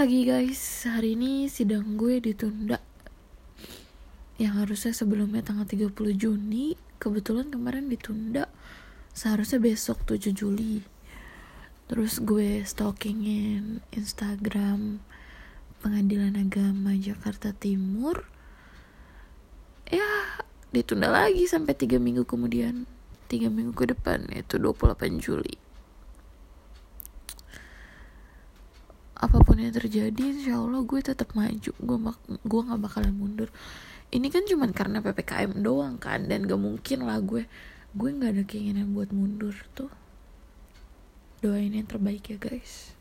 Pagi guys, hari ini sidang gue ditunda. Yang harusnya sebelumnya tanggal 30 Juni Kebetulan kemarin ditunda. Seharusnya besok 7 Juli. Terus gue stalkingin Instagram Pengadilan Agama Jakarta Timur. Ya ditunda lagi sampai 3 minggu kemudian. 3 minggu ke depan yaitu 28 Juli apa pun yang terjadi insya Allah gue tetap maju. Gue gue nggak bakalan mundur. Ini kan cuma karena ppkm doang kan dan gak mungkin lah gue gue nggak ada keinginan buat mundur tuh. Doain yang terbaik ya guys